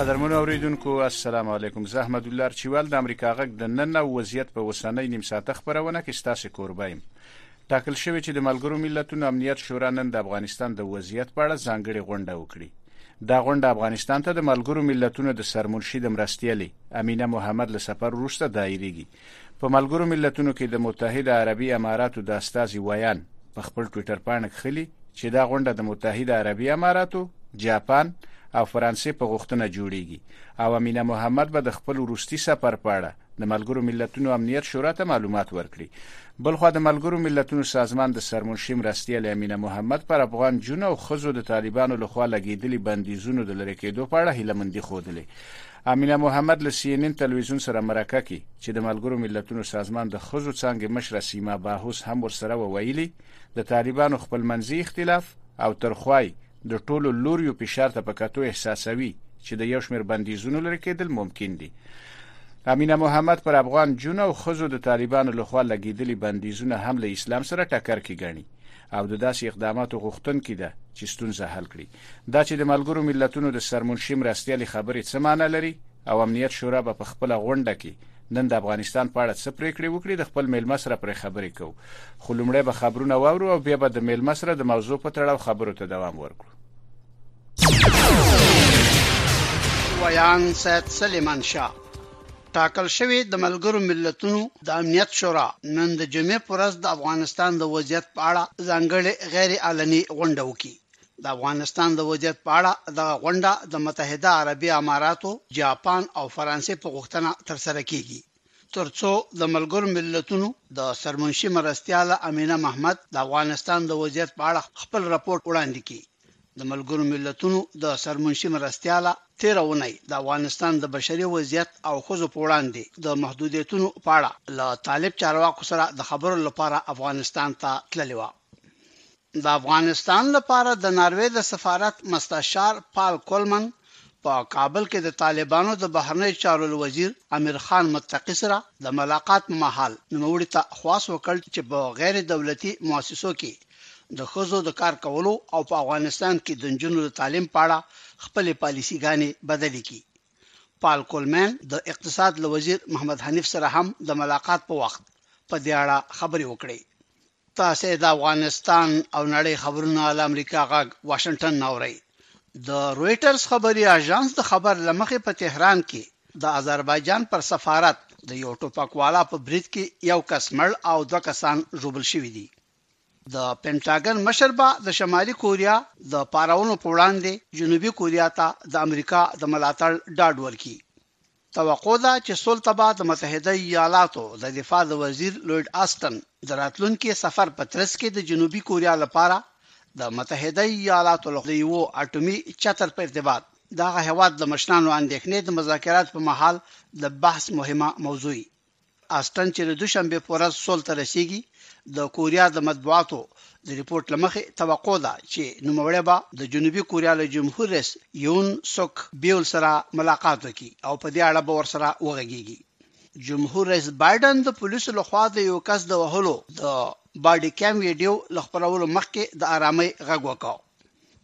قدرمن اوریدونکو السلام علیکم زه احمد الله چوال د امریکا غږ د نن او وضعیت په وسنۍ نیم ساعته خبرونه کې ستاسو کوربه یم ټاکل شوې چې د ملګرو ملتونو امنیت شورا نن د افغانستان د وضعیت په اړه ځانګړي غونډه وکړي دا غونډه افغانستان ته د ملګرو ملتونو د سرمنشي د مرستيالي امینه محمد له سفر وروسته دایریږي په ملګرو ملتونو کې د متحده عربي اماراتو د استازي ویاند په خپل ټویټر پاڼه کښلي چې دا غونډه د متحده عربي اماراتو، جاپان او فرانسې په غوښتنه جوړیږي او امینه محمد به د خپل وروستي سفر په اړه د ملګرو ملتونو امنیت شورا ته معلومات ورکړي. بلخوا د ملګرو ملتونو سازمان د سرمنشي مرستیالې امینه محمد پر افغان جونو او ښځو د طالبانو لخوا لګیدلي بندیزونو د لرې کیدو په اړه هیله مندي ښودلې امینه محمد له سي ان ان تلویزیون سره مرکه کې چې د ملګرو ملتونو سازمان د ښځو څانګې مشره سیما باهوس هم ورسره وه ویلي، د طالبانو خپلمنځي اختلاف او تر خوا یې د ټولو لوریو فشار ته په کتو احساسوي چې د یو شمېر بندیزونو لرې کېدل ممکن دي. امینه محمد پر افغان نجونو او ښځو د طالبانو لخوا لګېدلي بندیزونه هم له اسلام سره ټکر کې ګڼي او د داسې اقداماتو غوښتونکې ده چې ستونزه حل کړي. دا چې د ملګرو ملتونو د سرمنشي مرستیالې خبرې څه معنی لري او امنیت شورا به په خپله غونډه کې نن د افغانستان په اړه څه پریکړې وکړي د خپل میلمه سره پرې خبرې کوو خو لومړی به خبرونه واورو او بیا به د میلمه سره د موضوع په تړاو خبرو ته دوام ورکړو ویان سید سلیمان شاه ټاکل شوی د ملګرو ملتونو د امنیت شورا نن د جمعې پر ورځ د افغانستان د وضعیت په اړه ځانګړې غیر علني غونډه وکړي د افغانستان د وضعیت په اړه دغه غونډه د متحده عربي اماراتو، جاپان او فرانسې په غوښتنه ترسره کیږي ترڅو د ملګرو ملتونو د سرمنشي مرستیاله امینه محمد د افغانستان د وضعیت په اړه خپل رپورټ وړاندې کړي. د ملګرو ملتونو د سرمنشي مرستیاله تیره اونۍ د افغانستان د بشري وضعیت او ښځو په وړاندې د محدودیتونو په اړه له طالب چارواکو سره د خبرو لپاره افغانستان ته تللې وه. د افغانستان لپاره د ناروې د سفارت مستشار پال کولمن په کابل کې د طالبانو د بهرنیو چارو وزیر امیر خان متقي سره د ملاقات په مهال نوموړي ته خواست وکړ چې په غیر دولتي مؤسسو کې د ښځو د کار کولو او په افغانستان کې د نجونو د تعلیم په اړه خپلې پالیسیګانې بدلې کړي پال کولمن د اقتصاد له وزیر محمد حنیف سره هم د ملاقات په وخت په دې اړه خبرې وکړې تاسې د افغانستان او نړۍ خبرونه له امریکا غږ واشنګټن نه اورئ. د رویټرز خبري اژانس د خبر له مخې په تهران کې د اذربایجان پر سفارت د یو ټوپکوالا په برید کې یو کس مړ او دوه کسان ژوبل شوي دي. د پنټاګن مشر به د شمالي کوریا د پارونو په وړاندې جنوبي کوریا ته د امریکا د ملاتړ ډاډ ورکړي. توقع ده چې سول ته به د متحده ایالاتو د دفاع د وزیر لوید آسټن د راتلونکي سفر په ترڅ کې د جنوبي کوریا لپاره د متحده ایالاتو له یوه اټومي چتر په ارتباط د هغه هېواد د مشرانو اندېښنې د مذاکراتو په مهال د بحث مهمه موضوع وي. اسټن چې د دوشنبې په ورځ سول ته رسیږي د کوریا د مطبوعاتو د رپورټ لمخې توقع ده چې نوموړی به د جنوبي کوریا له جمهور رئیس یون سوک بیول سره ملاقات وکړي او په دې اړه به ورسره وغږیږي جمهور رئیس بایډن د پولیسو لخوا د یو کس د وهلو د باډي کیم ویډیو له خپرولو مخکې د آرامۍ غږ وکړ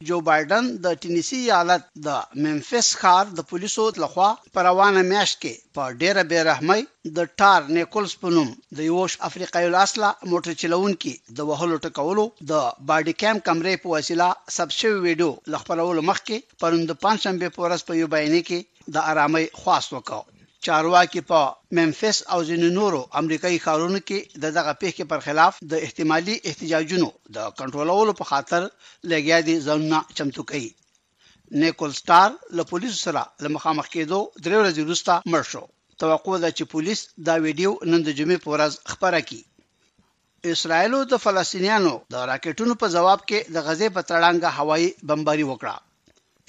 جو بایډن د ټینیسي ایالت د ممفیس ښار د پولیسو له خوا په روانه میاشت کې په ډېره بې رحمۍ د ټار نیکولز په نوم د یوه افریقایي الاصله موټر چلوونکي د وهلو ټکولو د باډي کیم کمرې په وسیله ثبت شوې ویډیو له خپرولو مخکې پرون د پنجشنبې په ورځ په یوه بیانیه کې د ارامۍ خواست وکړ. چارواکي په ممفیس او ځینو نورو امریکايي ښارونو کې د دغه پېښې پر خلاف د احتمالي احتجاجونو د کنټرولولو په خاطر لګیا دي ځانونه چمتو کوي. نیکول سټار له پولیسو سره له مخامخ کېدو درې ورځې وروسته مړ شو. توقع ده چې پولیس دا ویډیو نن د جمعې په ورځ خپره کړي. اسراییلو د فلسطینیانو د راکټونو په ځواب کې د غزې په تړانګه هوایي بمباري وکړه.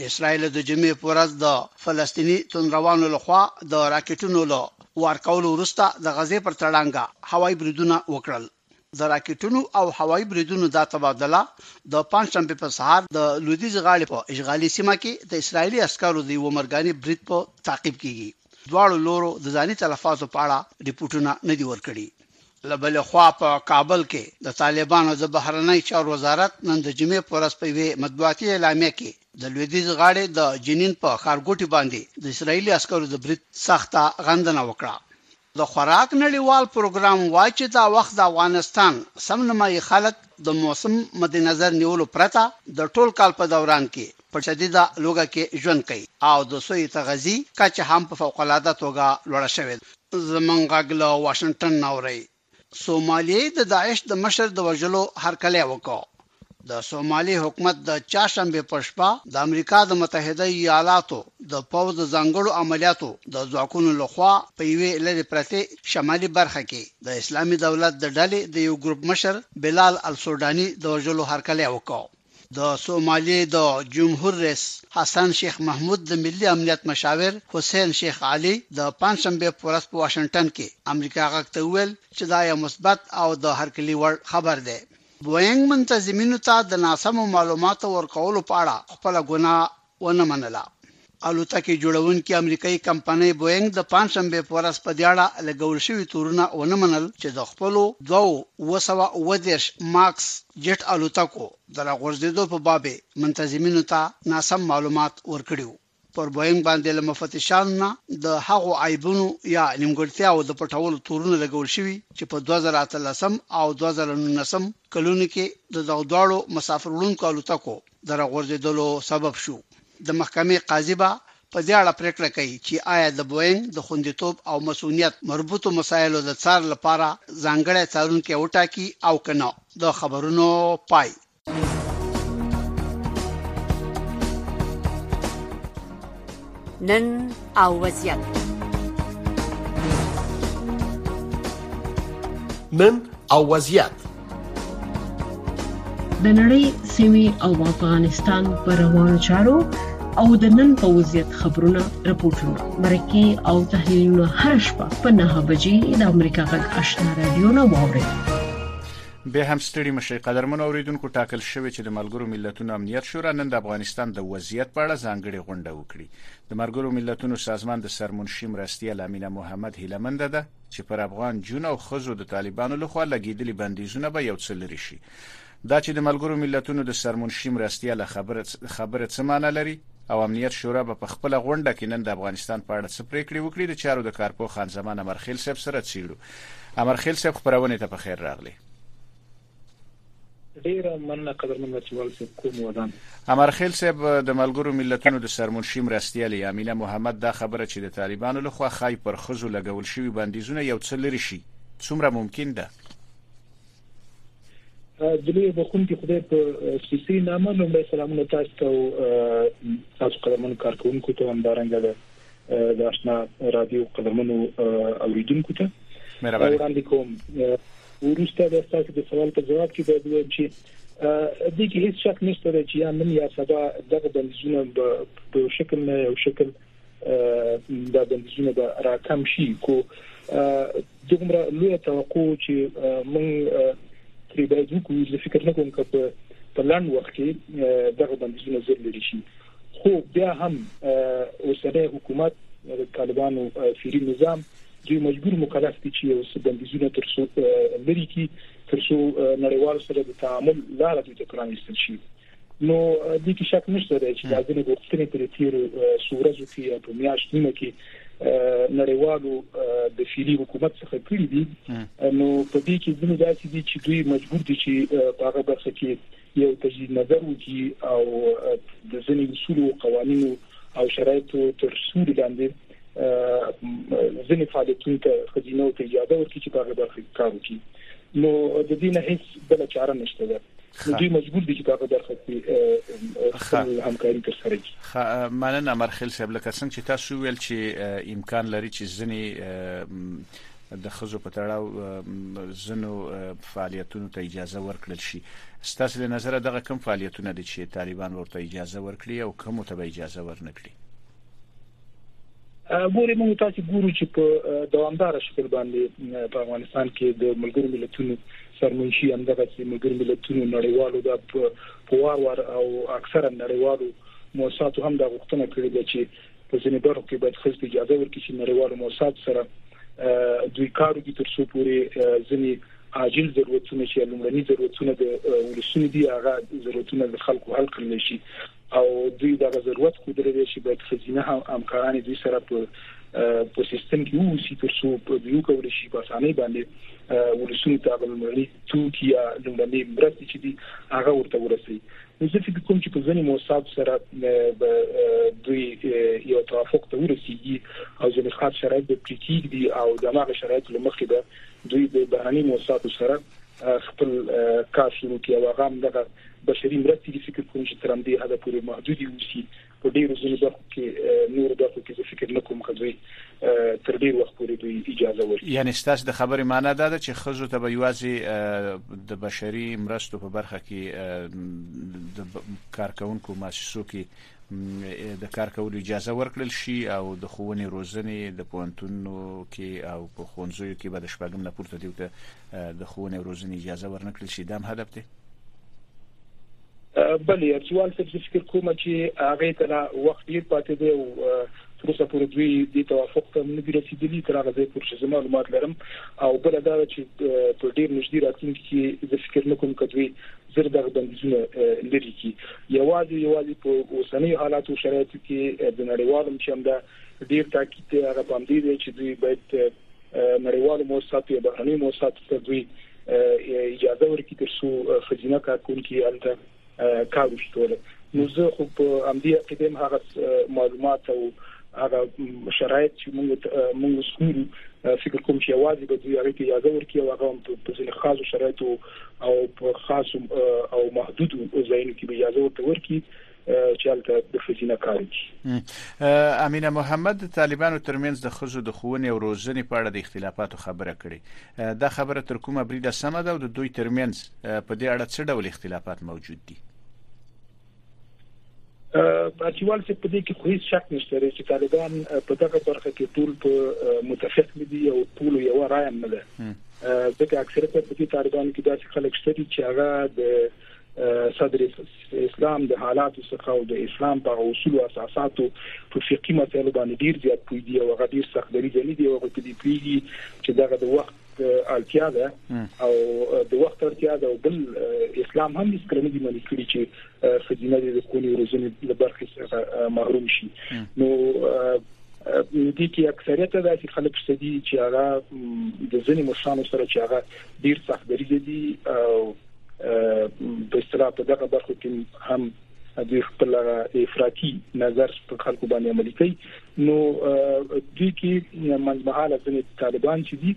اسراییل د جمعې په ورځ د فلسطیني تندروانو له خوا د راکټونو له وار کولو وروسته د غزې پر تړانګه هوایي بریدونه وکړل. د راکټونو او هوایي بریدونو دا تبادله د پنجشنبې په سهار د لویدیځې غاړې په اشغالي سیمه کې د اسراییلي عسکرو د یوه مرګاني برید په تعقیب کېږي. دواړو لورو د ځاني تلفاتو په اړه رپوټونه نه دي ورکړي. له بلې خوا په کابل کې د طالبانو د بهرنیو چارو وزارت نن د جمعې په ورځ په یوې مطبوعاتي اعلامیه کې د لوېدیځې غاړې د جنین په ښارګوټي باندې د اسراییلي عسکرو د برید سخته غندنه وکړه. د خوراک نړیوال پروګرام وايي چې دا وخت د افغانستان سم نیمايي خلک د موسم مدنظر نیولو پرته د ټول کال په دوران کې په شدیده لوږه کې ژوند کوي او د سویې تغذي کچه هم په فوق العاده توګه لوړه شوې ده. زموږ غږ له واشنګټن نه اورئ. سوماليې د داعش د مشر د وژلو هرکلی وکړ. د سومالي حکومت د چهارشنبې پر شپه د امریکا د متحده ایالاتو د پوځ د ځانګړو عملیاتو د ځواکونو له خوا په یوې لرې پرتې شمالي برخه کې د اسلامي دولت د ډلې د یو ګروپ مشر بلال السوډاني د وژلو هرکلی وکړ. د سومالي د جمهور ريس حسن شيخ محمود د ملي امنيت مشاور حسين شيخ علي د پنجشنبې په ورځ په واشنګټن کې امريکا غږ ته وويل چې دا يو مثبت او د هرکلي وړ خبر دی. بوئينګ منتظمينو ته د ناسمو معلوماتو ورکولو په اړه خپله ګناه ونه منله. الوتکې جوړونکې امریکايي کمپنۍ بوینګ د پنجشنبې په ورځ په دې اړه لګول شوي تورونه ونه منل چې د خپلو دوه اووه سوه اووه دېرش ماکس جېټ الوتکو د راغورځېدو په باب یې منتظمینو ته ناسم معلومات ورکړي وو. پر بوینګ باندې له مفتشانو نه د هغو عیبونو یا نیمګړتیاوو د پټولو تورونه لګول شوي چې په دوه زره اتلسم او دوه زره نولسم کلونو کې د دغو دواړو مسافر وړونکو الوتکو د راغورځېدلو سبب شو. د محکمې قاضي به په دې اړه پرېکړه کوي چې آیا د بوئنګ د خوندیتوب او مصؤنیت مربوطو مسایلو د څار لپاره ځانګړی څارونکی وټاکي او که نه. د خبرونو پای. نن او وضعیت نن او وضعیت د نړۍ سیمې او افغانستان پر روانو چارو او د نن په وضعیت خبرونه راپورټونه مرکه او تحلیلونه هر شپه په 9 بجې د امریکا غږ آشنا رادیو نه واوري بیا هم ستړي مه شئ قدرمنو اوریدونکو، ټاکل شوې چې د ملګرو ملتونو امنیت شورا نن د افغانستان د وضعیت په اړه ځانګړې غونډه وکړي. د ملګرو ملتونو سازمان د سرمنشي مرستیال امینه محمد هیله منده ده چې پر افغان نجونو او ښځو د طالبانو لخوا لګیدلي بندیزونه به یو څه لرې شي. دا چې د ملګرو ملتونو د سرمنشي مرستیال خبره خبره څه معنی لري او امنیت شورا به په خپله غونډه کې نن د افغانستان په اړه څه پریکړې وکړي د چارو د کارپوه خان زمان امرخیل صاحب سره څیړو. امر خیل صاحب خپرونې ته په خیر راغلی. ډیره مننه قدرمن ورچوال صاحب کور مو ودان. امرخیل صاحب د ملګرو ملتونو د سرمنشي مرستیالې امینه محمد دا خبره چې د طالبانو لخوا خای پر خزو لګول شوي بندیزونه یو څه لري شي څومره ممکن ده؟ دلوی بخون کې خدای په سپیڅلي نامه لومړی سلامونه تاسو ته او تاسو قدرمن کارکونکو ته هم دارنګه ده د آشنا رادیو قدرمنو اوریدونکو ته مهرباني وړاندې کوم ورسته د تاسو د سوال په جواب کې باید وایم چې د دې هیڅ شک نشته چې یا نن یا سبا دغه بندیزونه په شکل نه یو شکل دا بندیزونه به راکم شي کو دغمره لوی توقع چې موږ ترې باید وکړو زه فکر نه کوم چې په لاند وخت کې دغه بندیزونه زر لري شي خو بیا هم اوسنۍ حکومت د طالبانو سری نظام دوی مجبور مکلف دي چې اوس بندیزونه تر څو لري کی تر څو نړیوال سره د تعامل لار دوی ته پرانیستل شي نو دې کې شک نشته دی چې دا ځینې غوښتنې په تیرو څو ورځو کې یا په میاشت نیمه کې نړیوالو د فیلی حکومت څخه کړې دي نو په دې کې ځینې داسې دي چې دوی مجبور دي چې په هغه برخه کې یو تجدید نظر وکړي او د ځینې اصول او قوانینو او شرایطو تر سوري لاندې ځینې فعالیتونو ته خزینه او اجازه ورکړي چې په هغه برخه کې کار وکړي نو د دې نه هیڅ بل چاره نشته ده نو دوی مجبور دي چې په هغه برخه کې خپل همکاري ترسره کړي ښه مننه مرخیل صاحب لکه څنګه چې تاسو ویل چې امکان لري چې ځنی د خزو په تړاو زنو فعالیتونو ته اجازه ورکړل شي ستاسو له نظر دغه کم فعالیتونه دي چې طالبان ورته اجازه ورکړي او کوم ته به اجازه ورنکړي ګورې موږ تاسو ګورو چې په دوامدار شکل باندې په افغانستان کې د ملګرو ملتونو سرمنشي همدغه چې ملګرو ملتونو نړیوالو د پوار وار او اکثره نړیوالو موسساتو هم د غوښتنه کړې ده چې په ځینې برخو کې باید خصوصي اجازه ورکړي چې نړیوالو موسسات سره دوی کار وکړي تر څو پورې ځینې عاجل ضرورتونه چې لومړني ضرورتونه د ولسونو دي هغه ضرورتونه د خلکو حل کړل شي او دوی دغه ضرورت ښودلی دی چې باید خزینه هم همکاران دوی سره په په سیستم کې ووسی تر څو په دیو کول شي په اسانۍ باندې ولسونو ته غوړي توکي یا لومړنۍ مرستې چې دي هغه ورته ورسي نو زه فکر کوم چې په ځینې موساد سره دوی یو توافق ته ورسیږي او ځینې خاص شرایط به پرې کیږي او دغه شرایط لمخې به دوی د بهرني موساد سره خپل کار شروع کړي او هغه هم دغه بشري مرستې دي فکر کوم چې تر همدې حده پورې محدودې اوسي په ډېرو ځینو برخو کې نور برخو کې زه فکر نه کوم خځوي تر ډېر وخت پورې دوی اجازه ورکړي یعنی ستاسو د خبرې معنی دا ده چې خزو ته به یوازې د بشري مرستو په برخه کې د کارکونکو مؤسسو کې ېې د کار کولو اجازه ورکړل شي او د ښوونې روزنې د پوهنتونو کې او په ښوونځیو کې به د شپږم نه پورته دیو ته د ښوونې او روزنې اجازه ورنه کړل شي دا هم هدف دی؟ بله ارجوال صاحب زه فکر کوم چې هغه ته لا وخت ډیر پاتې دی او تر اوسه پورې دوی د توافق ته نه دي رسیدلي تر هغه ځای پورې چې معلومات لرم او بل دا چې په ډیر نږدې راتلونکي کې زه فکر نه کوم چې دوی زر دغه بندیزونه لري کی یوازې یوازې په اوسنۍ حالات او شرایطو کې د نړیوالو هم چې هم دا ډیر تاکید دی هغه پام دی چې دوی باید نړیوالو موسساتو یا بهرنیو موسساتو ته دوی اجازه ورکړي تر څو خزینه کارکونکي هلته کار وشي کوله نو زه خو په همدې عقیدم هغه معلومات او هغه شرایط چې موږ موږ سکورو فکر کوم چې یوازې به دوی هغه ته اجازه ورکړي او هغه هم په ځینې خاصو شرایطو او په خاص او محدود ځایونو کې اجازه ورته ورکړي چې هلته د ښځینه کار وکړي امینه محمد د طالبانو ترمنځ د ښځو د ښوونې او روزنې په اړه د اختلافاتو خبره کړې دا خبره تر کومه بریده سمه ده او د دوی ترمنځ په دې اړه څه ډول اختلافات موجود دي پاتیوال چې په دې کې خو هیڅ شک نشته لري چې طالبان په دغه برخه کې ټول په متفق دي او ټول یو رائے هم نه ده ځکه اکثریت په دې طالبانو کې داسې خلک شته چې هغه د صدر اسلام د حالاتو څخه او د اسلام په اصول او اساساتو په فقهي مسایلو باندې ډیر زیات پوي دي او هغه ډیر سخت دریځ نه دي او په دې پیږي چې دغه د وخت اړتیا ده او د وخت اړتیا ده او بل اسلام هم هیڅ کله نه دی منل کړی چې خزینه د کونی روزنې له برخې څخه محروم شي نو دي کې اکثریت دا چې خلک څه دي چې هغه د ځینې مشرانو سره چې هغه ډیر سخت دریځ دي او په اصطلاح په دغه برخو کې هم دوی خپل افراطي نظر په خلکو باندې عملي کوي نو دوی کې منځمهاله ځنې طالبان چې دي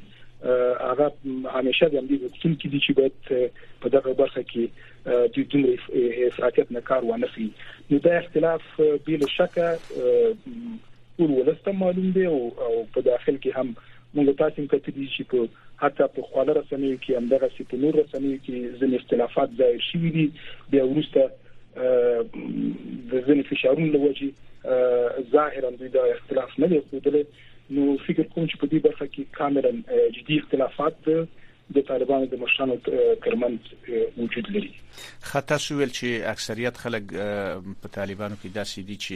هغه همیشه د امریکا حکومت کې دي چې باید په دغه برخه کې د دوی افراطیت نه کار ونه خي نو دا اختلاف بل شکه ټول ولسته معلوم دی او په داخل کې هم مونږ تاسې هم کتلي چې په حتی په خواله رسنیو کې همدغسې په نور رسنیو کې ځینې اختلافات ظاهر شوي دي بیا وروسته د ځینې فشارونو له وجې ظاهرا دوی دا اختلاف نه دی ښودلی نو فکر کوم چې په دې برخه کې کاملا جدي اختلافات د طالبانو د مشرانو ترمنځ وجود لري. ښه تاسو ویل چې اکثریت خلک په طالبانو کې داسې دي چې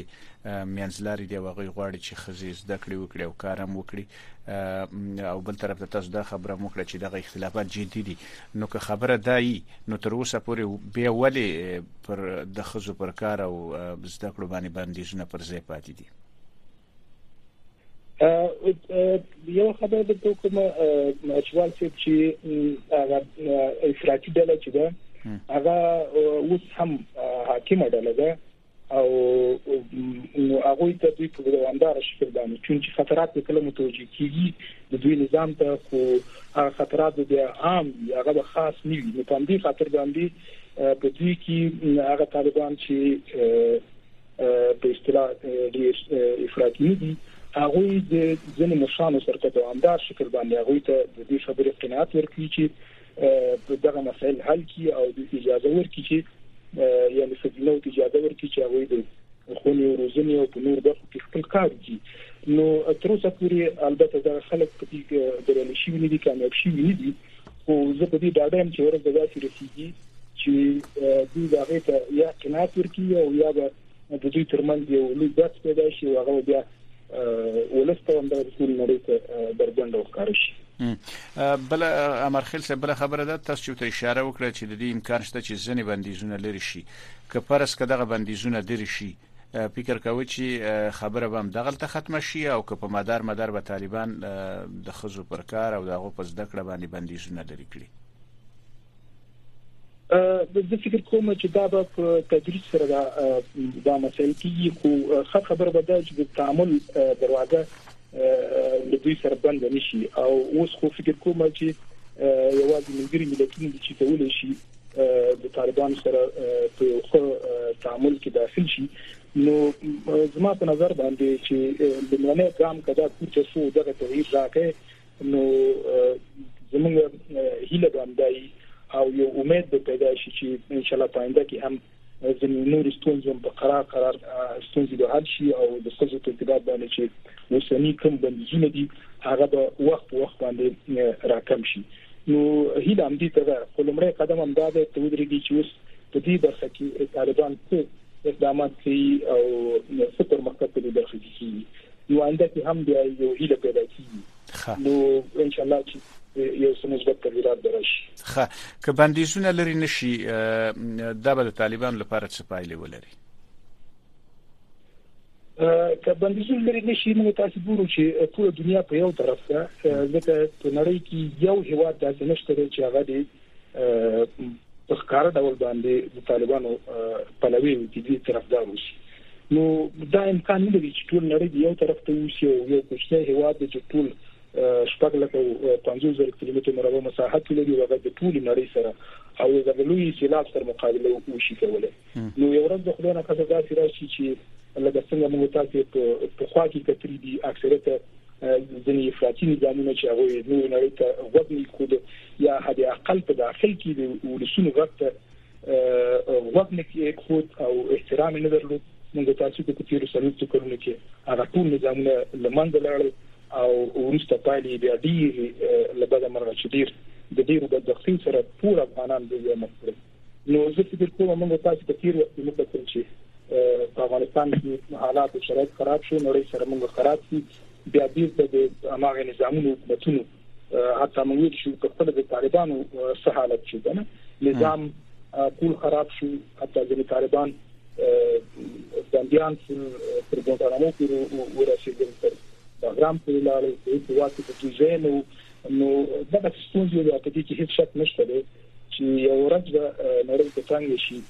مینځلاري دي او هغوی غواړي چې ښځې زده کړې وکړي او کار هم وکړي او بل طرف ته تاسو دا خبره هم وکړه چې دغه اختلافات جدي دي نو که خبره دا وي نو تر اوسه پورې بیا ولې پر د ښځو پر کار او زده کړو باندې بندیزونه پر ځای پاتې دي یو خبره د تو کوم اچوال سیب چې هغه افراطي ډله چې ده هغه اوس هم حاکم ډله ده او هغه ته دوی په دوامدار شکل باندې چې خطرات په کلمو توجیه کیږي د دوی نظام ته خو هغه خطرات د عام هغه خاص نه وي نو په دې خاطر باندې په دوی کې هغه طالبان چې په اصطلاح ډیر افراطي دي هغه د ځینې مشرانو سره په دوامدار شکل باندې هغه ته د دې خبرې قناعت ورکړي چې دغه مسائل حل کړي او د اجازه ورکړي چې یعنی فضیلو ته اجازه ورکړي چې هغه د خونې او روزنې او په نور برخو کې خپل کار وکړي نو تر اوسه پورې البته دا خلک په دې کې درنه شي نه دي کامیاب شي نه دي خو زه په دې ډاډه یم چې ورځ به داسې رسیږي چې دوی به هغه ته یا قناعت ورکړي او یا به د دوی ترمنځ یو لوی بحث پیدا شي او هغه بیا ولسته هم د ټول نړۍ ته بربند او ښکار شي بل امرخیل صاحب بل خبره ده تاسو چې ته اشاره وکړه چې د دې امکان شته چې ځنې بندیزونه لري شي که پرس کداغه بندیزونه لري شي فکر کوي چې خبره به هم دغلته ختمه شي او که په مدار مدار به طالبان د خزو پر کار او دغه په زده کړه باندې بندیزونه لري کړی د فکر کوم چې دا به په تدریج سره دا دا مسایل کیږي خو ښه خبر به دا چې د تعامل دروازه د دوی سره بند نشي او اوس خو فکر کوم چې یوازې ملګری ملتونه چې کولای شي د طالبانو سره په یو ښه تعامل کې داخل شي نو زما په نظر باندې چې لمنه ګام کدا پورته شو دغه تغییر راکې نو زموږ هیله باندې او یو امید به پیدا شي چې ان شاء الله پاینده کې هم ځینې نورې ستونزې هم په قرار قرار ستونزې به حل شي او د ښځو په ارتباط باندې چې اوسني کوم بندیزونه دي هغه به وخت په وخت باندې راکم شي نو هیله هم دي ته ده خو لمړی قدم هم دا دی ته ودرېږي چې اوس په دې برخه کې طالبان څه اقدامات کوي او څه پرمختګ په دې برخه کې کوي نو آینده کې هم بیا یو هیله پیدا کیږي نو ان شاء الله چې یو څه مثبت تغیرات به راشي ښه که بندیزونه لري نشي دا به د طالبانو لپاره څه پایلې ولري که بندیزونه لري نشي موږ تاسو ګورو چې ټول دنیا په یو طرف ده ځکه په نړۍ کې یو هیواد داسې نشته چې هغه د په ښکاره ډول باندې د طالبانو پلوي او د دې طرفدار وشي نو دا امکان نه لري چې ټول نړۍ یو طرف ته وشي او یو کوچنی هیواد چې ټول شپږ لکه او 50 زره کیلومتر مربع مساحت لري او هغه د ټول نړۍ سره او د لوی سیلاب سره مقابله وشي کولای نو یو ورځ د خدای نه کړه دا چې راشي چې لکه څنګه موږ تاسو په خوا کې کتري دي اکثریت ځینې افراطي نظامونه چې هغوی نورې نړۍ ته غوږ نه ښود یا حد اقل په داخل کې د ولسونو غږ ته غوږ نه ښود او احترام نه درلود موږ تاسو ته په تیرو سلوستو کلونو کې هغه ټول نظامونه لمنځه لاړل او ورسته پالي بیا ډیر لبد مرغه چې ډیر د ډیرو بدبختیو سره ټول افغانان د یو مخ کړل نو زه فکر کوم موږ تاسو ته تیر وخت موږ ته چې په افغانستان کې حالات او شرایط خراب شو نړۍ سره موږ خراب شي بیا بیرته د هغه نظامونو حکومتونو حتی موږ چې په خپل د طالبانو سره حالت شو کنه نظام ټول خراب شو حتی د طالبان بنديان تر ګوندانو کې ورسېدل تر بغرام پورې لاړې په هیڅ وخت کې په ځای نو نو دا ستونزې د اټکي هیڅ شک نشته چې یو ورځ به نړۍ ته څنګه شي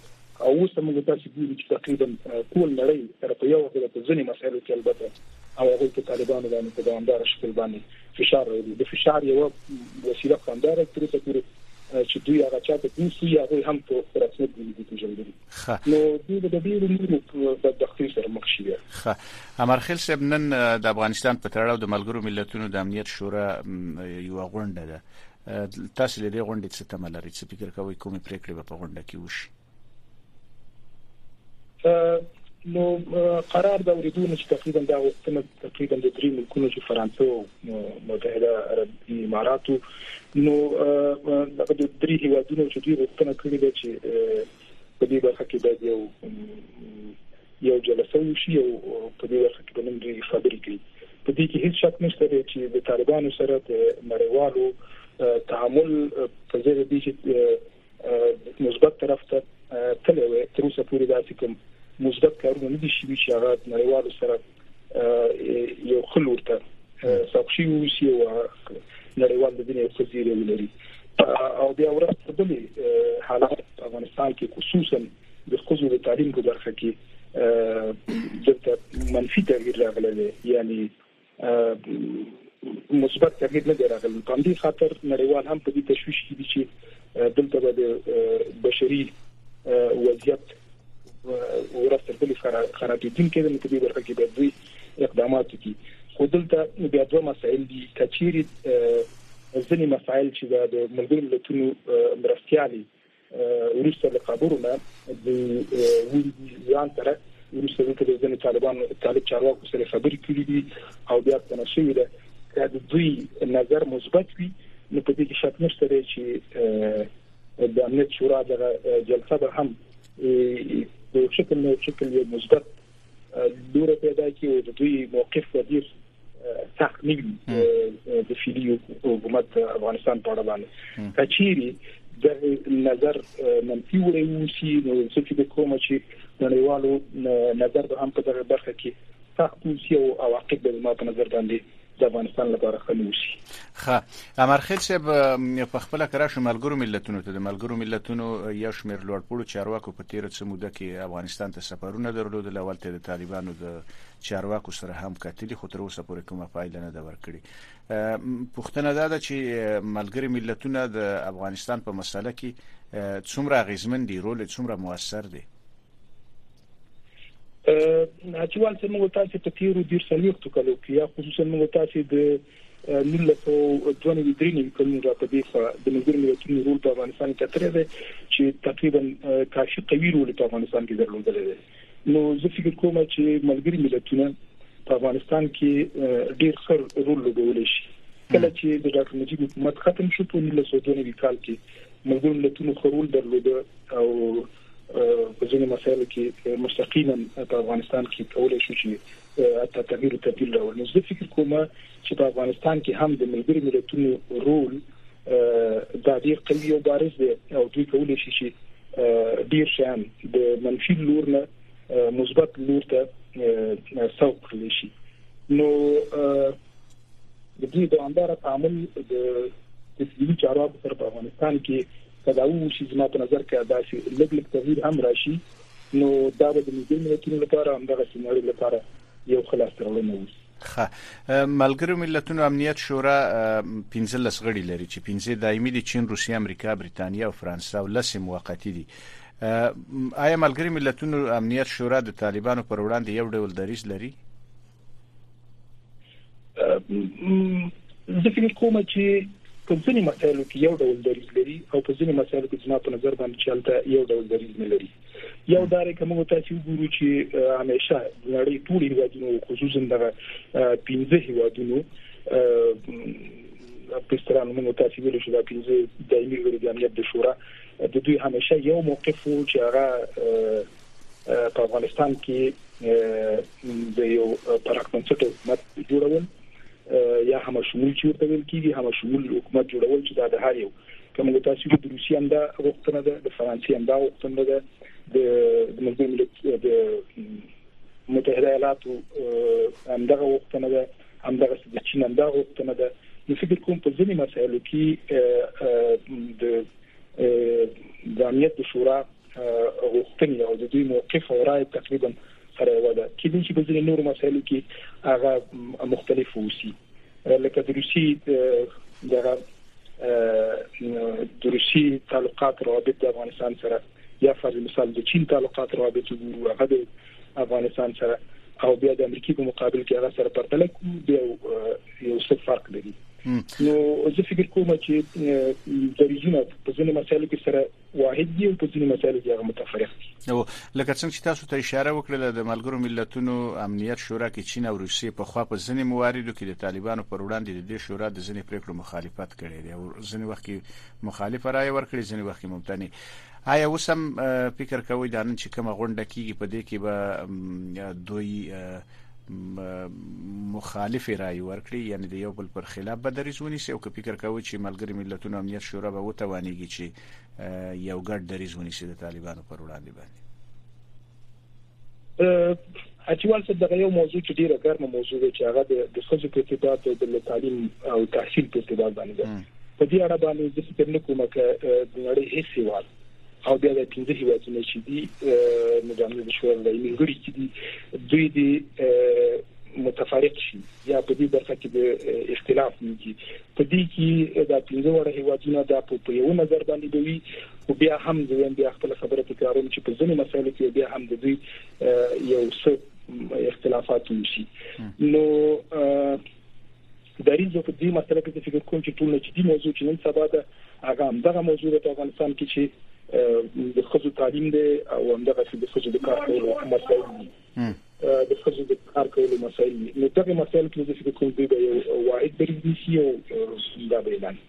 او اوس موږ تاسو ګورو چې تقریبا ټول نړۍ سره په یو ځل په ځینې مسایلو کې البته او هغه په طالبانو باندې په دوامدار شکل باندې فشار راوړي د فشار یو وسیله خنداره تر څه پورې چې دوی هغه چاته دوی سوی هغه هم په رسمیت دي دي پیژندل نو دوی د ډېر نورو په دقیق سره مخ شي ښه امرخیل صاحب نن د افغانستان په تړاو د ملګرو ملتونو د امنیت شورا یو غونډه ده تاسو له دې غونډې څه تمه لرئ څه فکر کوئ کومې پریکړې به په غونډه کې وشي نو قرار دا ورېدو چې تقریبا دا وختونه تقریبا د درې ملکونو چې فرانسه او متحده عرب اماراتو نو دغه د درې هیوادونو چې دوی وختونه کړی دی چې په دې برخه کې د یو یو جلسه وشي او په دې برخه کې به نن دوی خبرې کوي. په دې کې هیڅ شک نشته دی چې د طالبانو سره د نړیوالو تعامل په ځای د دې چې مثبت طرف ته تللی وي تر اوسه پورې داسې کوم مثبت کارونه نه دي شوي چې هغه د نړیوالو سره یو ښه لور ته سوق شي وشي او نړیوال د دې یو څه زیری ولري او بیا ورځ په بلې حالات په افغانستان کې خصوصا د ښځو د تعلیم په برخه کې دلته منفي تغییر راغلی دی یعنی مثبت تغییر نه دی راغلی په دې خاطر نړیوال هم په دې تشویش کې دي چې دلته به د بشري وضعیت ورستر بلی خرابېدون کې د دې برخه کې به دوی اقدامات کوي خو دلته بیا دوه مسایل دي کچيري ځینې مسایل چې د ملګرو ملتونو مرستيالي وروسته له خبرو نه د ویندي ځان سره وروسته د ځینې طالبان طالب چارواکو سره خبرې کړې دي او بیا په نشوي ده که د دوی نظر مثبت وي نو په دې کې شک نشته لري چې د امنیت شورا دغه جلسه به هم په شکل نو شکل یو مثبت دوره پیدا کی او د دوی موقف په ډیر سخت نیوی د فیلی حکومت افغانستان په اړه باندې کچيري د نظر منفي وړي وسی نو څه فکر کوم چې نړیوالو نظر به هم په دغه برخه کې سخت وسی او عواقب به ما په نظر باندې د افغانستان لپاره ښه نه اوسي. ښه امرخیل صاحب په خپله که راشو ملګرو ملتونو ته د ملګرو ملتونو یو شمېر لوړپوړو چارواکو په تېره څه موده کې افغانستان ته سفرونه درلودل او هلته د طالبانو د چارواکو سره هم کتلي خو تر اوسه پورې کومه پایله نه ده ورکړې پوښتنه دا ده چې ملګري ملتونه د افغانستان په مسله کې څومره اغیزمن دي رول څومره موثر دی اچوال سره موږ تاسو په تیرو ډیر سلیختو کلو کې یا خصوصا موږ تاسو د 1923 کلونو را په دیخه د ملګرو ملتونو رول په افغانستان کې ترې دی چې تقریبا کافي قوي رول په افغانستان کې درلودل دي نو زه فکر کوم چې ملګري ملتونه په افغانستان کې ډیر خر رول لوبول شي کله چې د ډاکټر نجیب حکومت ختم شو په 1992 کال کې ملګرو ملتونو خرول درلوده او په ځینې مسایلو کې مستقیما په افغانستان کې کولای شو چې حتی تغیر او تبديل راوړو نو زه فکر کوم چې په افغانستان کې هم د ملګرو ملتونو رول دا ډیر قوي او بارز دی او دوی کولای شي چې ډیر شان د منفي لور نه مثبت لور ته سوق کړی شي نو د دې دوامدار تعامل د تسلیمي چارواکو سره په افغانستان کې که دا وشي زما په نظر که داسې لږ لږ تغییر هم راشي نو دا به د ملي ملتونو لپاره هم دغه سیناري لپاره یو خلاص ترونه وي خه ملګرو ملتونو امنیت شورا 15 غړي لري چې 15 دایمي دي چین روسیه امریکا بریتانیا او فرانسه او لسې موقتی دي آیا ملګری ملتونو امنیت شورا د طالبانو پر وړاندې یو ډول دریز لري زه فکر کوم چې په ځینې مسایلو کې یو ډول دریځ لري او په ځینې مسایلو کې زما په نظر باندې چې هلته یو ډول دریځ نه لري یو داري کوم ته چې وګورو چې همیشه نړۍ ټول هیوادونو خصوصا دغه 15 هیوادونو په سترانو موږ تاسو ویل شو دا پنځه دایمي غړي د امنیت د شورا د دوی همیشه یو موقف وو چې هغه په افغانستان کې د یو پراخ بنسټ حکومت جوړول یا هم شمول چې ورته ویل کیږي هم شمول حکومت جوړول چې دا د هر یو کوم تاسو د روسي هم دا غوښتنه ده د فرانسې هم دا غوښتنه ده د ملګرو ملتونو د متحده ایالاتو هم دا غوښتنه ده هم دا د چین هم دا غوښتنه ده نو فکر کوم په ځینې مسایلو کې د د امنیت شورا غوښتنې او د دوی موقف او رائے تقریبا سره یو ده چې د چې د نور مسایلو کې هغه مختلف وسی لکه د روسي دغه د روسي تعلقات روابط د افغانستان سره یا فرض مثال د چین تعلقات روابط وګورو هغه د افغانستان سره او بیا د امریکای په مقابل کې هغه سره پرتله کوو بیا یو څه فرق لري نو زه فکر کوم چې د ریجنال په ځینو مسایلو کې سره واحد دي او په ځینو مسایلو کې هغه متفرق دي او لکه څنګه چې تاسو ته اشاره وکړه د ملګرو ملتونو امنیت شورا کې چین او روسیې په خوا په ځینې مواردو کې د طالبانو پر وړاندې د دې شورا د ځینې پریکړو مخالفت کړی دی او ځینې وخت کې مخالفه رائے ورکړي ځینې وخت کې ممتنع آیا اوس هم فکر کوئ دا نن چې کومه غونډه کیږي په دې کې به دوی مخالف رای ورکړي یعنی د یو بل پر خلاف به دریځ ونیسي او که فکر کوي چې ملګری ملتونو امنیت شورا به وتوانیږي چې یو ګډ دریځ ونیسي د طالبانو پر وړاندې باندې اچوال څه دغه یو موضوع چې ډیره ګرمه موضوع ده چې هغه د خزو په ارتباط د تعلیم او تحصیل په ارتباط باندې ده په دې اړه باندې د څه کومه کې نړۍ هیڅ یوال او بیا د پنځه هیوادونو چې دي نو د امنیت شورا د دایمي غړي چې دي دوی د متفارق شي یا په دې برخه کې د اختلاف نیږي په دې کې دا پنځه وړه هیوادونه دا په یو نظر باندې دوی او بیا هم زموږ بیا خپل خبره تکراروم چې په ځینو مسایلو کې بیا هم د دوی یو څه اختلافات وشي نو دریځ او په دې مسله کې فکر کوم چې ټول جدي موضوع چې نن سبا ده هغه هم دغه موضوع ده په افغانستان کې چې د خزو تعلیم دی او هم دغه چې د خزو د کار کولو مسایل دي د خزو د کار کولو مسایل دي نو دغه مسایل کې چې فکر کوم دی یو واحد دریځ نیسي او دا به اعلان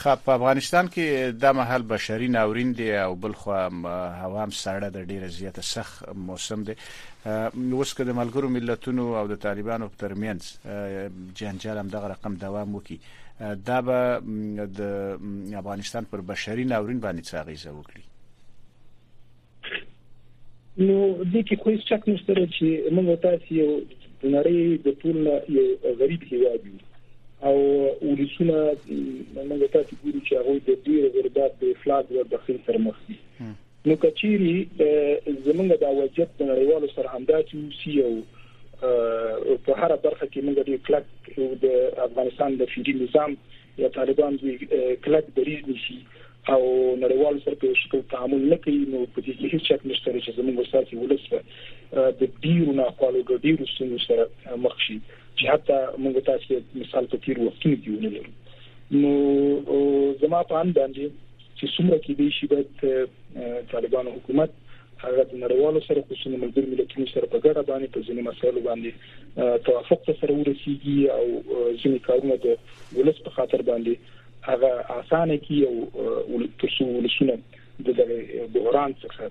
ښه په افغانستان کې دا مهال بشري ناورين دی او بل خوا هوا هم سړه ده ډېره زياته سخت موسم دی اوس که د ملګرو ملتونو او د طالبانو په ترمنځ جنجال هم دغه رقم دوام وکړي دا به د افغانستان پر بشري ناورين باندې څه اغیزه وکړي نو د کې خو هیڅ شک نشته چې موږ تاسو یو د نړۍ د ټول یو غریب هیواد یو او ولسونه موږ تاسو ګورو چې هغه د ډیر غربت د افلاس او د خیر سره مخ دي نو کچيري زمونږ د وضعیت د نړیوالو سره همداسې اوسي او په هر برخه کې موږ ډیر کلک د افغانستان د فیډي نظام یا طالبان دوی کلک دریځ نشي او نړیوال سره په شکل تعامل نه کوي نو په دې کې هیڅ شک نشته چې زموږ وساتي ولس به د ډیرو ناخوالو د ډیرو ستونزو سره مخ شي چې حتی موږ تاسو مثال په تیر وخت کې ونه لرو نو زما په اند باندې چې څومره کې دي شي باید طالبان حکومت هغه د نړیوالو سره خصوصا ملګرو ملتونو سره په ګډه باندې په ځینې مسایلو باندې توافق ته سره ورسیږي او ځینې کارونه د ولس په خاطر باندې هغه اسانه کی او ترڅو ولسونه د دغه بحران څخه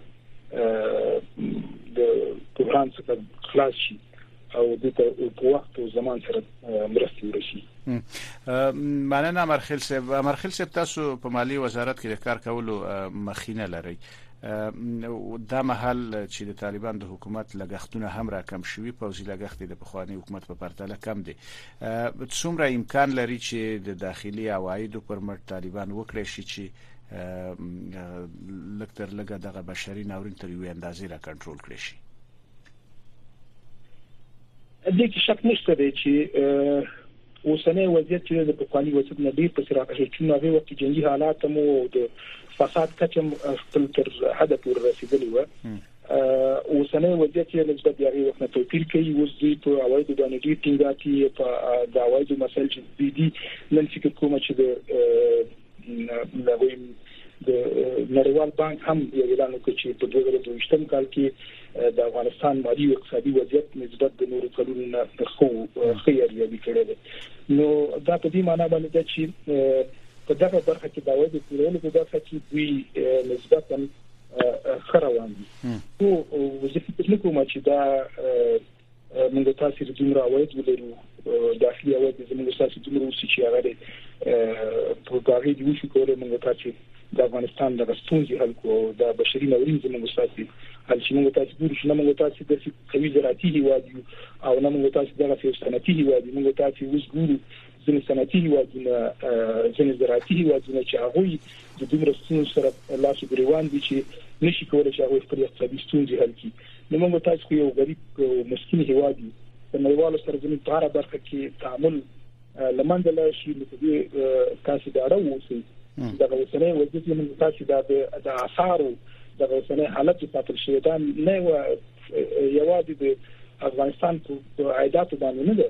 د بحران څخه خلاص شي او د په وخت او زمان سره مرستې ورشي مننه امرخیل صاحب امرخیل صاحب تاسو په مالی وزارت کې د کار کولو مخینه لرئ دا محل چې د طالبان د حکومت لګښتونه هم راکم شوي پوزي لګښت د پخوانی حکومت په پرتله کم دي څومره امکان لري چې د داخلي عوایدو پر مټ طالبان وکړی شي چې لږ تر لږه دغه بشري ناورین تر یوې اندازې را کنټرول کړی شي دې کې شک نشته دی چې اوسنۍ وضعیت چې د پخواني وضعیت نه ډیر په سراغ شي چې نوې وخت جنگي حالات مو او د فساد کچم خپل تر حد پورې رسیدلی و اوسنۍ وضعیت یې نسبت د هغې وخت نه توپیر کوي اوس دوی په عوایدو باندې ډېر ټینګار کوي په د عوایدو مسایل چې دوی دي نن فکر کوم چې د لغوي د نړیوال بانک هم یو اعلان وکړ چې په 2022 کال کې د افغانستان مالی او اقتصادي وضعیت نسبت د نورو کلونو نه خو خیر یې کړی دی نو دا په دې معنی باندې ده چې په دغه برخه کې د عوایدو په لور په برخه کې دوی نسبتاً ښه روان دي خو زه فکر نه کوم چې دا موږ تاسو د دومره عواید ولرو داخلي عواید زموږ تاسو دومره اوسې چې هغه دی په باغې دی وشو کولای موږ تاسو د افغانستان د غستونځي حل کو د بشري نورین زموږ تاسو حل چې موږ تاسو ګورو چې موږ تاسو د قوي زراعتي هیواد یو او موږ تاسو د صنعتي هیواد موږ تاسو اوس ګورو ځینې صنعتي هیوادونه ځینې زراعتي هیوادونه چې هغوی د دومره ستونزو سره لاس او ګریوان دي چې نشي کولای چې هغوی خپل اقتصادي ستونزې حل کړي نو موږ تاسو خو یو غریب او مسکین هیواد یو د نړیوالو سره زموږ په هره برخه کې تعامل لمنځه لاړ شي نو په دې تاسو دا اړه اوسئ د غوښنې وضعیت یې موږ تاسو دا د آثارو د غوښنې حالت په تل شي دا نه یوازې د افغانستان په عادت باندې نه ده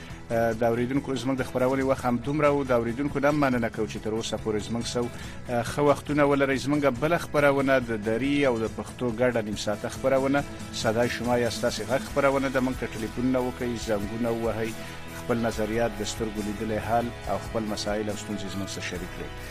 د اوریدونکو زموږ د خبرولې وخت هم دومره او د اوریدونکو نه مننه کو چې تر اوسه پورې زموږ سو خو وختونه ولري زموږ بل خبرونه د دری او د پښتو ګډه نیم ساعته خبرونه صداي شما یا ستاسو غږ خبرونه د موږ ټلیفون نه وکي زنګونه وهي خپل نظریات د سترګو لیدلې حال او خپل مسایل او ستونزې زموږ سره شریک کړئ